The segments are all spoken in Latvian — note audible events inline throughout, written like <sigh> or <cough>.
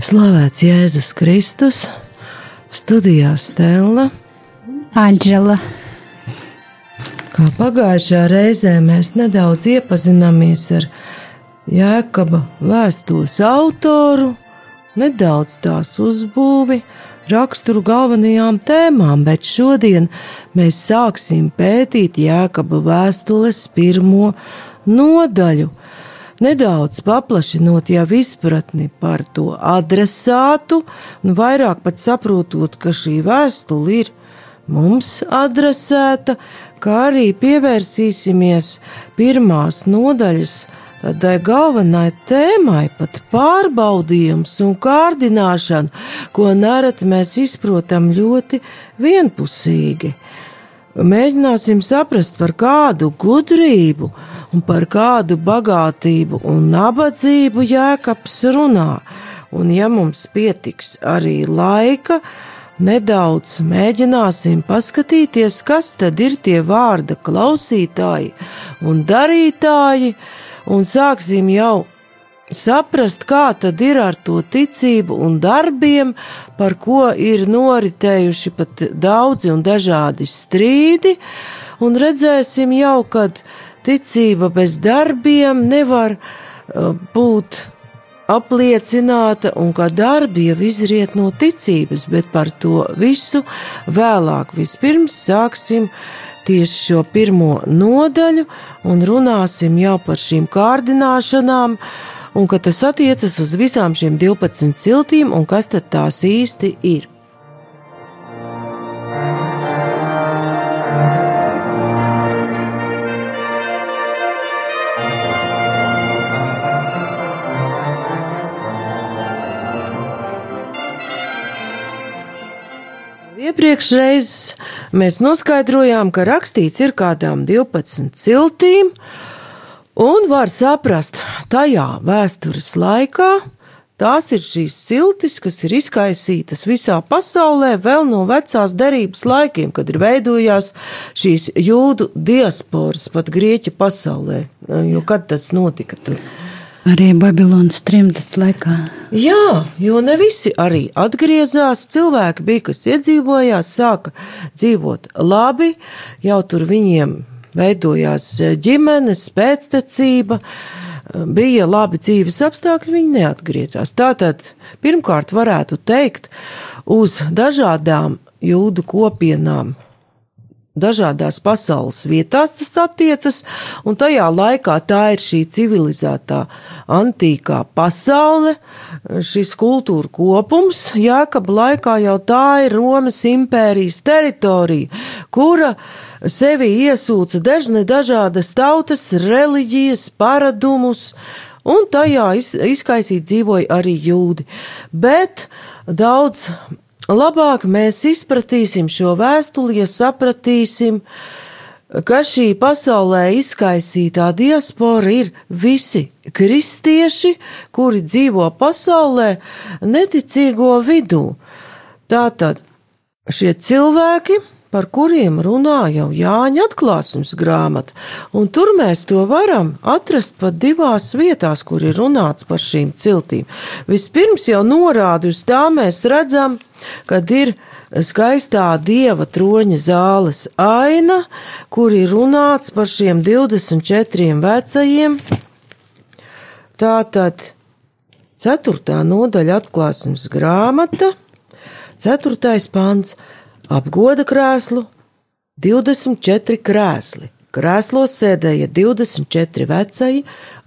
Slavēts Jēzus Kristus, studijā Stela. Anģela. Kā pagājušajā reizē mēs nedaudz iepazināmies ar Jēkaba vēstules autoru, nedaudz tās uzbūvi, raksturu galvenajām tēmām, bet šodien mēs sāksim pētīt Jēkaba vēstules pirmo nodaļu nedaudz paplašinot jau izpratni par to adresātu, un vairāk pat saprotot, ka šī vēstule ir mums adresēta, kā arī pievērsīsimies pirmās nodaļas tādai galvenai tēmai, pat pārbaudījums un kārdināšana, ko nereti mēs izprotam ļoti vienpusīgi. Mēģināsim saprast, par kādu gudrību un par kādu bagātību un nabadzību jēkabs runā, un ja mums pietiks arī laika, nedaudz mēģināsim paskatīties, kas tad ir tie vārda klausītāji un darītāji, un sāksim jau saprast, kā tad ir ar to ticību un darbiem, par ko ir noritējuši pat daudzi un dažādi strīdi, un redzēsim jau, kad ticība bez darbiem nevar uh, būt apliecināta, un ka darbi jau izriet no ticības, bet par to visu vēlāk. Vispirms sāksim tieši šo pirmo nodaļu un runāsim jau par šīm kārdināšanām, un ka tas attiecas uz visām šīm 12 ciltīm, un kas tad tās īsti ir. Iepriekšreiz mēs noskaidrojām, ka rakstīts ir kādām 12 ciltīm, un var saprast, tajā vēstures laikā tās ir šīs ciltis, kas ir izkaisītas visā pasaulē vēl no vecās derības laikiem, kad ir veidojās šīs jūdu diasporas pat Grieķu pasaulē. Jo kad tas notika tur? Arī Babilonas trimdas laikā. Jā, jo ne visi arī atgriezās. Cilvēki bija, kas iedzīvojās, sāka dzīvot labi, jau tur viņiem veidojās ģimenes, pēctecība, bija labi dzīves apstākļi, viņi neatgriezās. Tātad, pirmkārt, varētu teikt, uz dažādām jūdu kopienām dažādās pasaules vietās tas attiecas, un tajā laikā tā ir šī civilizētā antīkā pasaule, šis kultūra kopums. Jākaba laikā jau tā ir Romas impērijas teritorija, kura sevi iesūca dažne dažādas tautas, reliģijas, paradumus, un tajā izkaisīt dzīvoja arī jūdi. Bet daudz labāk mēs izpratīsim šo vēstuli, ja sapratīsim, ka šī pasaulē izkaisītā diaspora ir visi kristieši, kuri dzīvo pasaulē neticīgo vidū. Tātad šie cilvēki par kuriem runā jau Jāņa atklāsmes grāmata, un tur mēs to varam atrast pat divās vietās, kur ir runāts par šīm ciltīm. Vispirms jau norādi uz tā mēs redzam, kad ir skaistā dieva troņa zāles aina, kur ir runāts par šiem 24 vecajiem. Tātad 4. nodaļa atklāsmes grāmata, 4. pants apgoda krēslu 24 krēsli. Krēslos sēdēja 24 veci,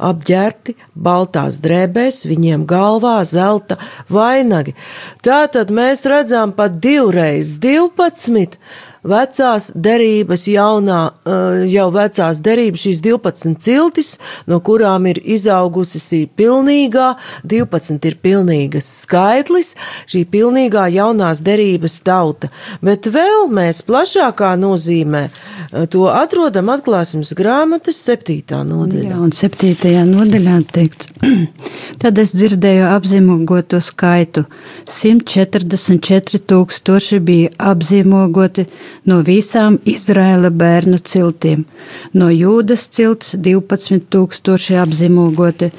apģērbti baltās drēbēs, viņiem galvā zelta vainagi. Tā tad mēs redzam pat divreiz 12 vecās derības, jaunā, eh, jau vecās derības, šīs 12 ciltis, no kurām ir izaugusi šī pilnīgā, 12 ir pilnīgas skaitlis, šī pilnīgā jaunās derības tauta. Bet vēl mēs plašākā nozīmē eh, to atrodam atklāsmes grāmatas 7. nodaļā. Jā, un 7. nodaļā teikts, <clears throat> tad es dzirdēju apzīmogoto skaitu. 144 tūkstoši bija apzīmogoti no visām Izraēla bērnu ciltīm. No Jūdas cilts 12 tūkstoši apzīmogoti,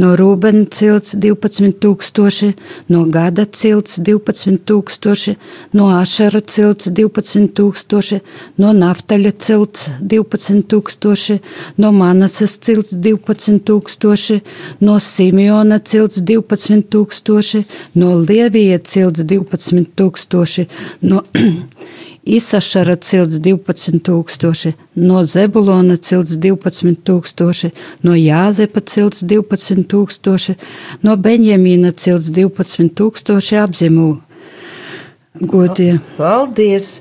no Rūbena cilts 12 tūkstoši, no Gada cilts 12 tūkstoši, no Ašara cilts 12 tūkstoši, no Naftaļa cilts 12 tūkstoši, no Manasas cilts 12 tūkstoši, no Simeona cilts 12 tūkstoši, no Lievija cilts 12 tūkstoši, no <clears throat> Isašara cilts 12 tūkstoši, no Zebulona cilts 12 tūkstoši, no Jāzepa cilts 12 tūkstoši, no Benjamīna cilts 12 tūkstoši apzimu. Godie. Paldies!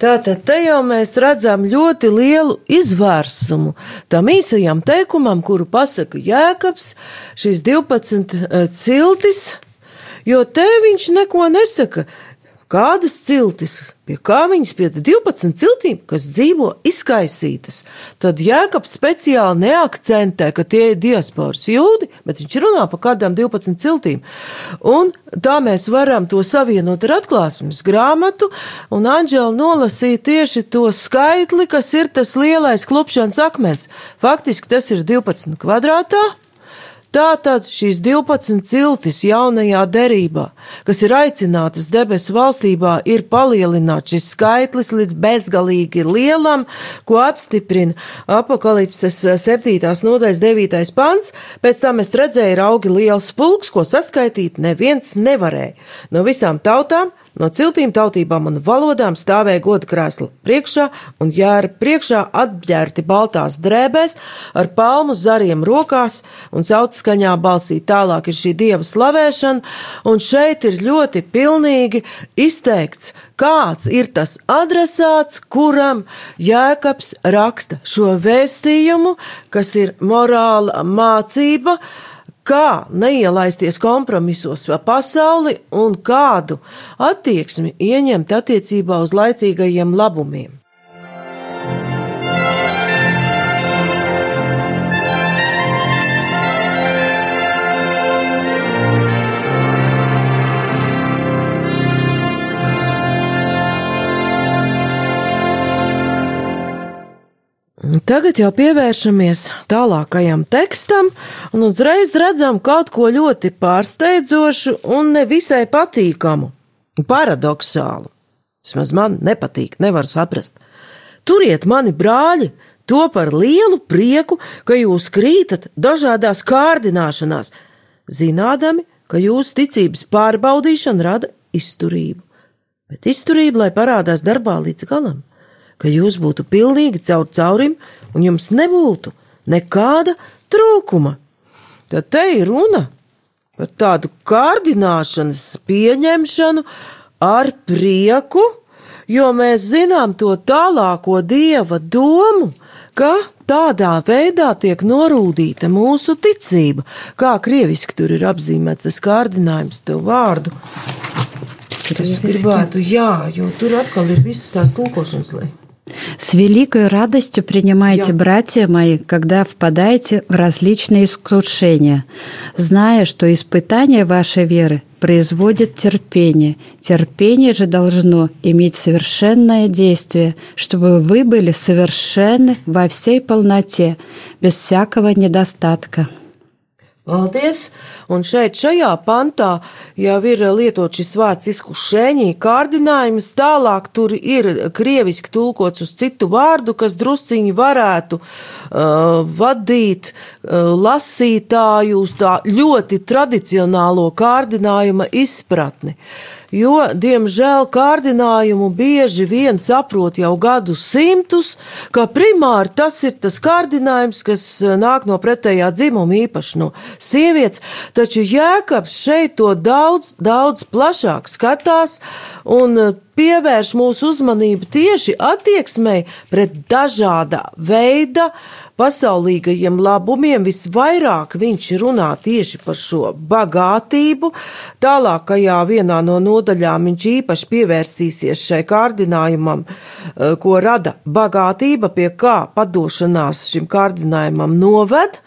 Tātad te jau mēs redzam ļoti lielu izvērsumu tam īsajam teikumam, kuru pasaka Jēkabs, šīs 12 eh, ciltis, jo te viņš neko nesaka. Kādas ciltis, pie kā viņas pie 12 ciltīm, kas dzīvo izkaisītas, tad Jēkabs speciāli neakcentē, ka tie ir diasporas jūdi, bet viņš runā par kādām 12 ciltīm. Un tā mēs varam to savienot ar atklāsmes grāmatu, un Anģela nolasīja tieši to skaitli, kas ir tas lielais klupšanas akmens. Faktiski tas ir 12 kvadrātā, Tātad šīs 12 ciltis jaunajā derībā, kas ir aicinātas debesu valstībā, ir palielināts šis skaitlis līdz bezgalīgi lielam, ko apstiprina apakalipses 7. nodaļas 9. pants. Pēc tam es redzēju raugi liels pulks, ko saskaitīt neviens nevarēja. No visām tautām No ciltīm tautībām un valodām stāvēja goda krēsla priekšā un jēra priekšā atbģērti baltās drēbēs ar palmu zariem rokās un saucaskaņā balsī tālāk ir šī dieva slavēšana, un šeit ir ļoti pilnīgi izteikts, kāds ir tas adresāts, kuram Jēkabs raksta šo vēstījumu, kas ir morāla mācība, kā neielaisties kompromisos ar pasauli un kādu attieksmi ieņemt attiecībā uz laicīgajiem labumiem. Tagad jau pievēršamies tālākajam tekstam, un uzreiz redzam kaut ko ļoti pārsteidzošu un nevisai patīkamu, paradoxālu. Vismaz man nepatīk, nevar saprast. Turiet mani brāļi, to par lielu prieku, ka jūs krītat dažādās kārdināšanās, zinādami, ka jūsu ticības pārbaudīšana rada izturību. Bet izturība, lai parādās darbā līdz galam ka jūs būtu pilnīgi caur caurim un jums nebūtu nekāda trūkuma. Tad te ir runa par tādu kārdināšanas pieņemšanu ar prieku, jo mēs zinām to tālāko dieva domu, ka tādā veidā tiek norūdīta mūsu ticība. Kā krieviski tur ir apzīmēts tas kārdinājums, tev vārdu. Es gribētu, jā, jo tur atkal ir visas tās tulkošanas lietas. С великой радостью принимайте, Я. братья мои, когда впадаете в различные искушения, зная, что испытание вашей веры производит терпение. Терпение же должно иметь совершенное действие, чтобы вы были совершенны во всей полноте, без всякого недостатка. Paldies! Un šeit, šajā pantā, jau ir lietot šis vārds izkušēņī, kārdinājums, tālāk tur ir krieviski tulkots uz citu vārdu, kas drusciņi varētu uh, vadīt uh, lasītāju uz tā ļoti tradicionālo kārdinājuma izpratni. Uh, jo, diemžēl, kārdinājumu bieži vien saprot jau gadu simtus, ka primāri tas ir tas kārdinājums, kas eh, nāk no pretējā dzimuma, īpaši no sievietes, taču Jēkabs šeit to daudz, daudz plašāk skatās, un eh, pievērš mūsu uzmanību tieši attieksmei pret dažāda veida pasaulīgajiem labumiem. Visvairāk viņš runā tieši par šo bagātību. Tālākajā vienā no nodaļām viņš īpaši pievērsīsies šai kārdinājumam, eh, ko rada bagātība, pie kā padošanās šim kārdinājumam noved.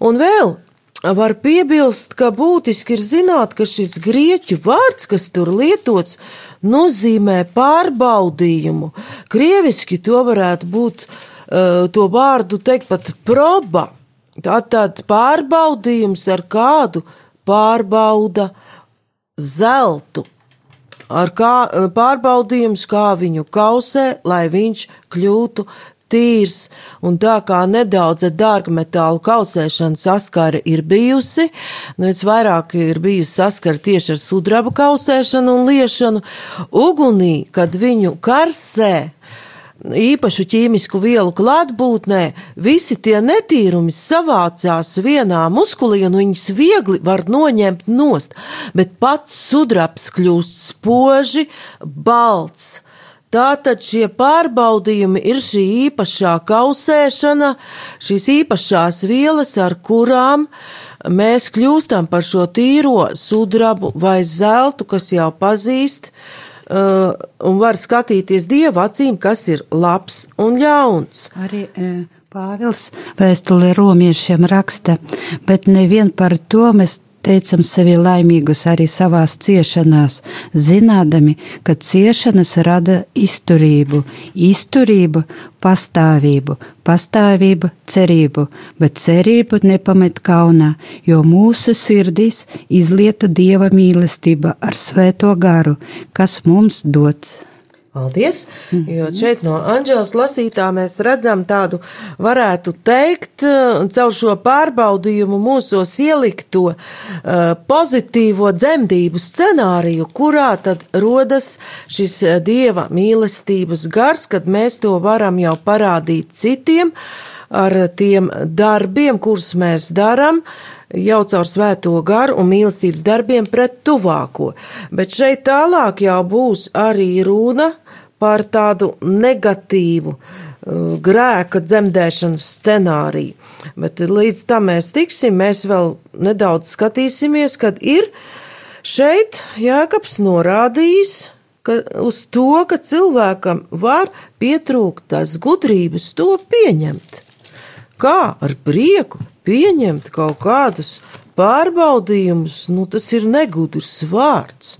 Un vēl var piebilst, ka būtiski ir zināt, ka šis grieķu vārds, kas tur lietots, nozīmē pārbaudījumu. Krieviski to varētu būt, uh, to vārdu teikt pat proba. Tātad pārbaudījums ar kādu pārbauda zeltu. Ar kā pārbaudījums, kā viņu kausē, lai viņš kļūtu tīrs, un tā kā nedaudz dārgmetālu kausēšana saskara ir bijusi, nu, es vairāk ir bijusi saskara tieši ar sudraba kausēšanu un liešanu, ugunī, kad viņu karsē, īpašu ķīmisku vielu klātbūtnē, visi tie netīrumi savācās vienā muskulī, un viņus viegli var noņemt nost, bet pats sudrabs kļūst spoži, balts Tātad šie pārbaudījumi ir šī īpašā kausēšana, šīs īpašās vielas, ar kurām mēs kļūstam par šo tīro sudrabu vai zeltu, kas jau pazīst, uh, un var skatīties dieva acīm, kas ir labs un ļauns. Arī, uh... Pāvils vēstulē romiešiem raksta, bet nevien par to mēs teicam sevi laimīgus arī savās ciešanās, zinādami, ka ciešanas rada izturību, izturību pastāvību, pastāvību cerību, bet cerību nepamet kaunā, jo mūsu sirdīs izlieta Dieva mīlestība ar svēto garu, kas mums dots. Paldies! Mm -hmm. Jo šeit no Anģelas lasītā mēs redzam tādu, varētu teikt, eh, caur šo pārbaudījumu mūsos ielikto uh, pozitīvo dzemdību scenāriju, kurā tad rodas šis eh, dieva mīlestības gars, kad mēs to varam jau parādīt citiem ar tiem darbiem, kurus mēs darām, jau caur svēto garu un mīlestības darbiem pret tuvāko. Bet šeit tālāk jau būs arī runa par tādu negatīvu uh, grēka dzemdēšanas scenāriju. Bet līdz tam mēs tiksim, mēs vēl nedaudz skatīsimies, kad ir šeit Jēkabs norādījis, uz to, ka cilvēkam var pietrūkt tās gudrības to pieņemt. Kā ar prieku pieņemt kaut kādus pārbaudījumus, nu tas ir negudrs vārds.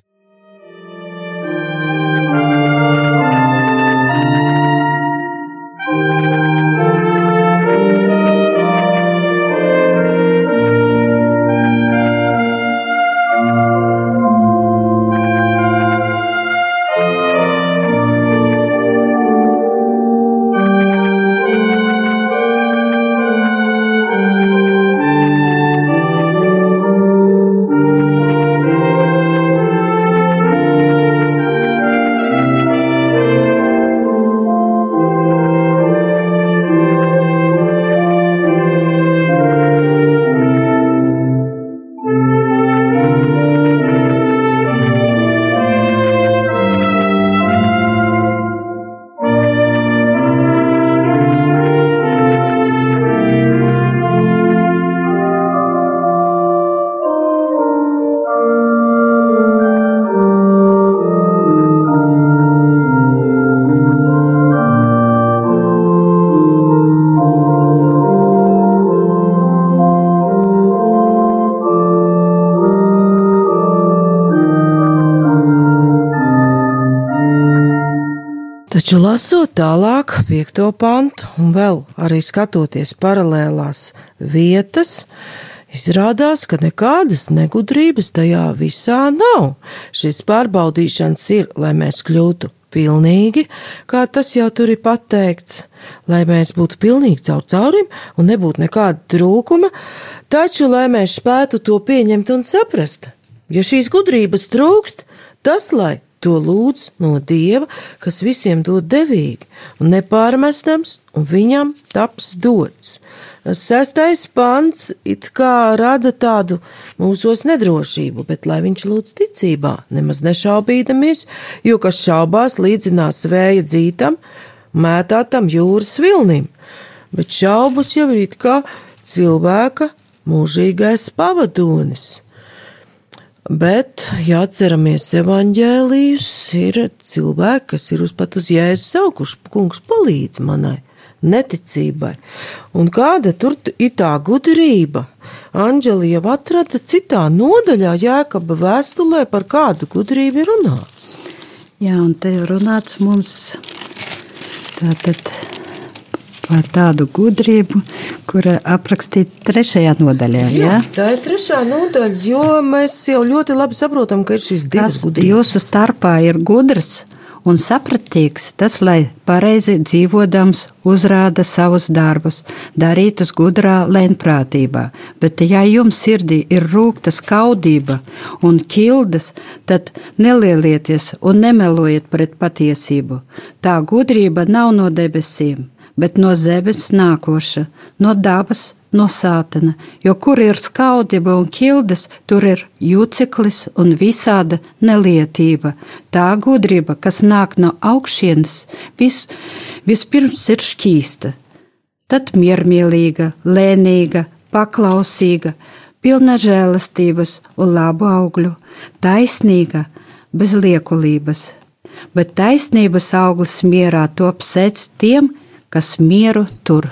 Taču lasot tālāk, piekto pantu, un vēl arī skatoties paralēlās vietas, izrādās, ka nekādas negudrības tajā visā nav. Šis pārbaudīšanas ir, lai mēs kļūtu pilnīgi, kā tas jau tur ir pateikts, lai mēs būtu pilnīgi caur caurim un nebūtu nekāda trūkuma, taču, lai mēs spētu to pieņemt un saprast. Ja šīs gudrības trūkst, tas, lai To lūdz no Dieva, kas visiem dod devīgi un nepārmestams, un viņam taps dots. Sestais pants it kā rada tādu mūsos nedrošību, bet lai viņš lūdz ticībā, nemaz nešaubīdamies, jo kas šaubās līdzinās vēja dzītam, mētātam jūras vilnim, bet šaubas jau ir it kā cilvēka mūžīgais pavadonis. Bet, ja atceramies evaņģēlijus, ir cilvēki, kas ir uz pat uz jēzus saukuši, kungs palīdz manai neticībai. Un kāda tur ir tā gudrība? Anģeli jau atrada citā nodaļā Jēkaba vēstulē par kādu gudrību ir runāts. Jā, un te ir runāts mums tātad par tādu gudrību, kura aprakstīta trešajā nodaļā. Jā, jā? tā ir trešā nodaļa, jo mēs jau ļoti labi saprotam, ka ir šīs divas Tas jūsu starpā ir gudrs un sapratīgs, tas, lai pareizi dzīvodams uzrāda savus darbus, darītus gudrā lēnprātībā, bet ja jums sirdī ir rūkta skaudība un ķildas, tad nelielieties un nemelojiet pret patiesību. Tā gudrība nav no debesīm, bet no zemes nākoša, no dabas no sātana, jo kur ir skaudība un ķildes, tur ir juceklis un visāda nelietība. Tā gudrība, kas nāk no augšienes, vis, vispirms ir šķīsta, tad miermīlīga, lēnīga, paklausīga, pilna žēlastības un labu augļu, taisnīga, bez liekulības. Bet taisnības auglis mierā top sēdz tiem, kas mieru tur.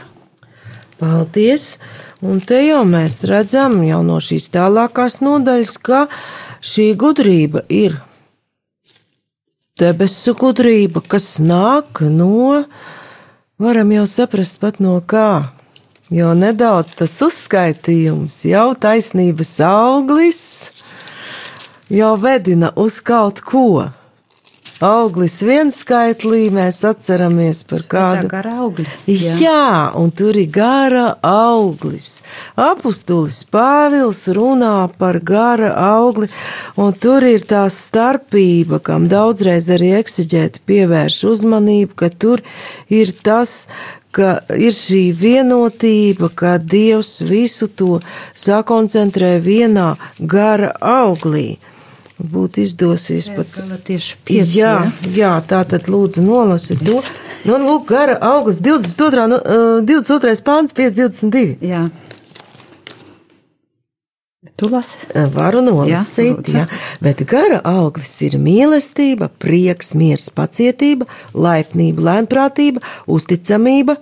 Paldies! Un te jau mēs redzam, jau no šīs tālākās nodaļas, ka šī gudrība ir debesu gudrība, kas nāk no, varam jau saprast pat no kā. Jo nedaudz tas uzskaitījums, jau taisnības auglis, jau vedina uz kaut ko auglis viens skaitlī, mēs atceramies par kādu. Tā gara augļa. Jā. jā, un tur ir gara auglis. Apustulis Pāvils runā par gara augli, un tur ir tā starpība, kam daudzreiz arī eksiģēti pievērš uzmanību, ka tur ir tas, ka ir šī vienotība, ka Dievs visu to sakoncentrē vienā gara auglī būtu izdosies jā, pat. Tieši pieci, jā, jā. tā tad lūdzu nolasi to. Nu, lūk, gara augus 22. Nu, uh, 22. pāns, 522. Jā. Tu lasi? Varu nolasīt, jā, jā. Bet gara auglis ir mīlestība, prieks, miers, pacietība, laipnība, lēnprātība, uzticamība,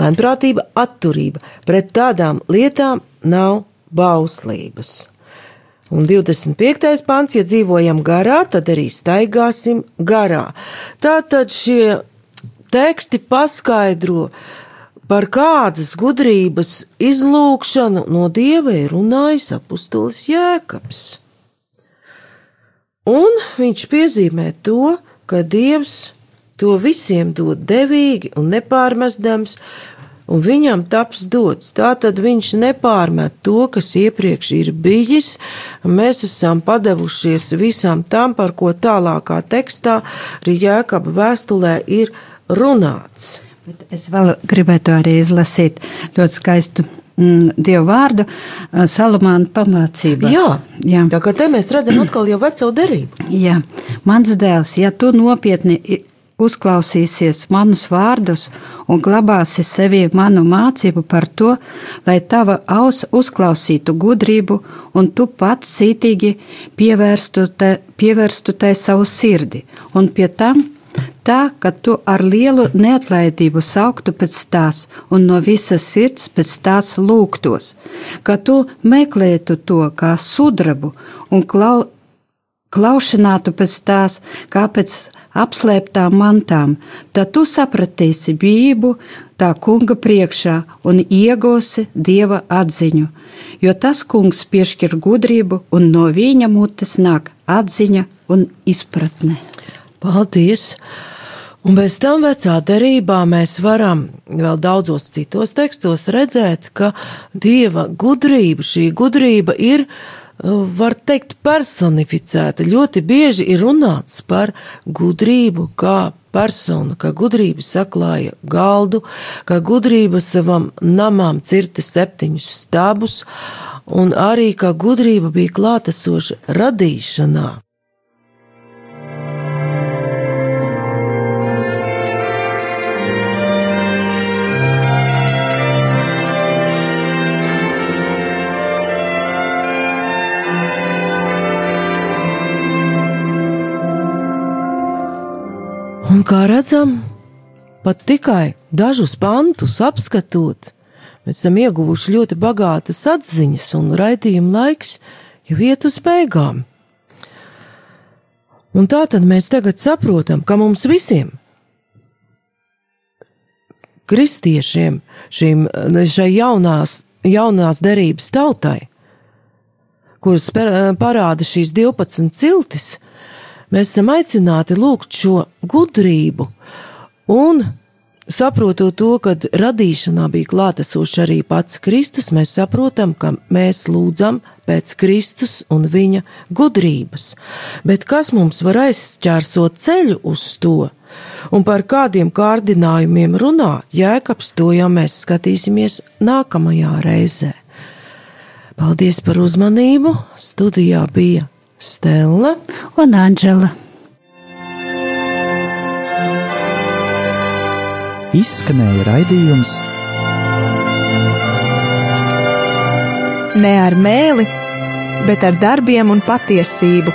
lēnprātība, atturība. Pret tādām lietām nav bauslības. Un 25. pants, ja dzīvojam garā, tad arī staigāsim garā. Tātad šie teksti paskaidro, par kādas gudrības izlūkšanu no dieva ir runājis apustulis Jēkabs. Un viņš piezīmē to, ka dievs to visiem dod devīgi un nepārmestams, un viņam taps dots. Tātad viņš nepārmet to, kas iepriekš ir bijis. Mēs esam padevušies visam tam, par ko tālākā tekstā arī Jēkaba vēstulē ir runāts. Bet es vēl gribētu arī izlasīt ļoti skaistu mm, dievu vārdu, Salamāna pamācība. Jā, jā. tā kā te mēs redzam atkal jau veco derību. Jā, mans dēls, ja tu nopietni uzklausīsies manus vārdus un glabāsi sevī manu mācību par to, lai tava auss uzklausītu gudrību un tu pats cītīgi pievērstu tai, pievērstu tai savu sirdi, un pie tam tā, ka tu ar lielu neatlaidību sauktu pēc tās un no visas sirds pēc tās lūgtos, ka tu meklētu to kā sudrabu un klau, klaušinātu pēc tās kā pēc apslēptām mantām, tad tu sapratīsi bību tā kunga priekšā un iegūsi dieva atziņu, jo tas kungs piešķir gudrību un no viņa mutes nāk atziņa un izpratne. Paldies! Un bez tam vecā derībā mēs varam vēl daudzos citos tekstos redzēt, ka dieva gudrība, šī gudrība ir var teikt, personificēta. Ļoti bieži ir runāts par gudrību, kā persona, kā gudrība saklāja galdu, kā gudrība savam namām cirta septiņus stabus, un arī kā gudrība bija klātesoša radīšanā. Un kā redzam, pat tikai dažus pantus apskatot, mēs esam ieguvuši ļoti bagātas atziņas, un raidījuma laiks jau iet uz beigām. Un tā tad mēs tagad saprotam, ka mums visiem, kristiešiem, šīm, šai jaunās, jaunās derības tautai, kuras parāda šīs 12 ciltis, mēs esam aicināti lūgt šo gudrību un saprotot to, ka radīšanā bija klātesošs arī pats Kristus, mēs saprotam, ka mēs lūdzam pēc Kristus un viņa gudrības. Bet kas mums var aizķērsot ceļu uz to? Un par kādiem kārdinājumiem runā Jēkabs, to jau mēs skatīsimies nākamajā reizē. Paldies par uzmanību! Studijā bija Stela un Anģela. Izskanēja raidījums Ne ar mēli, bet ar darbiem un patiesību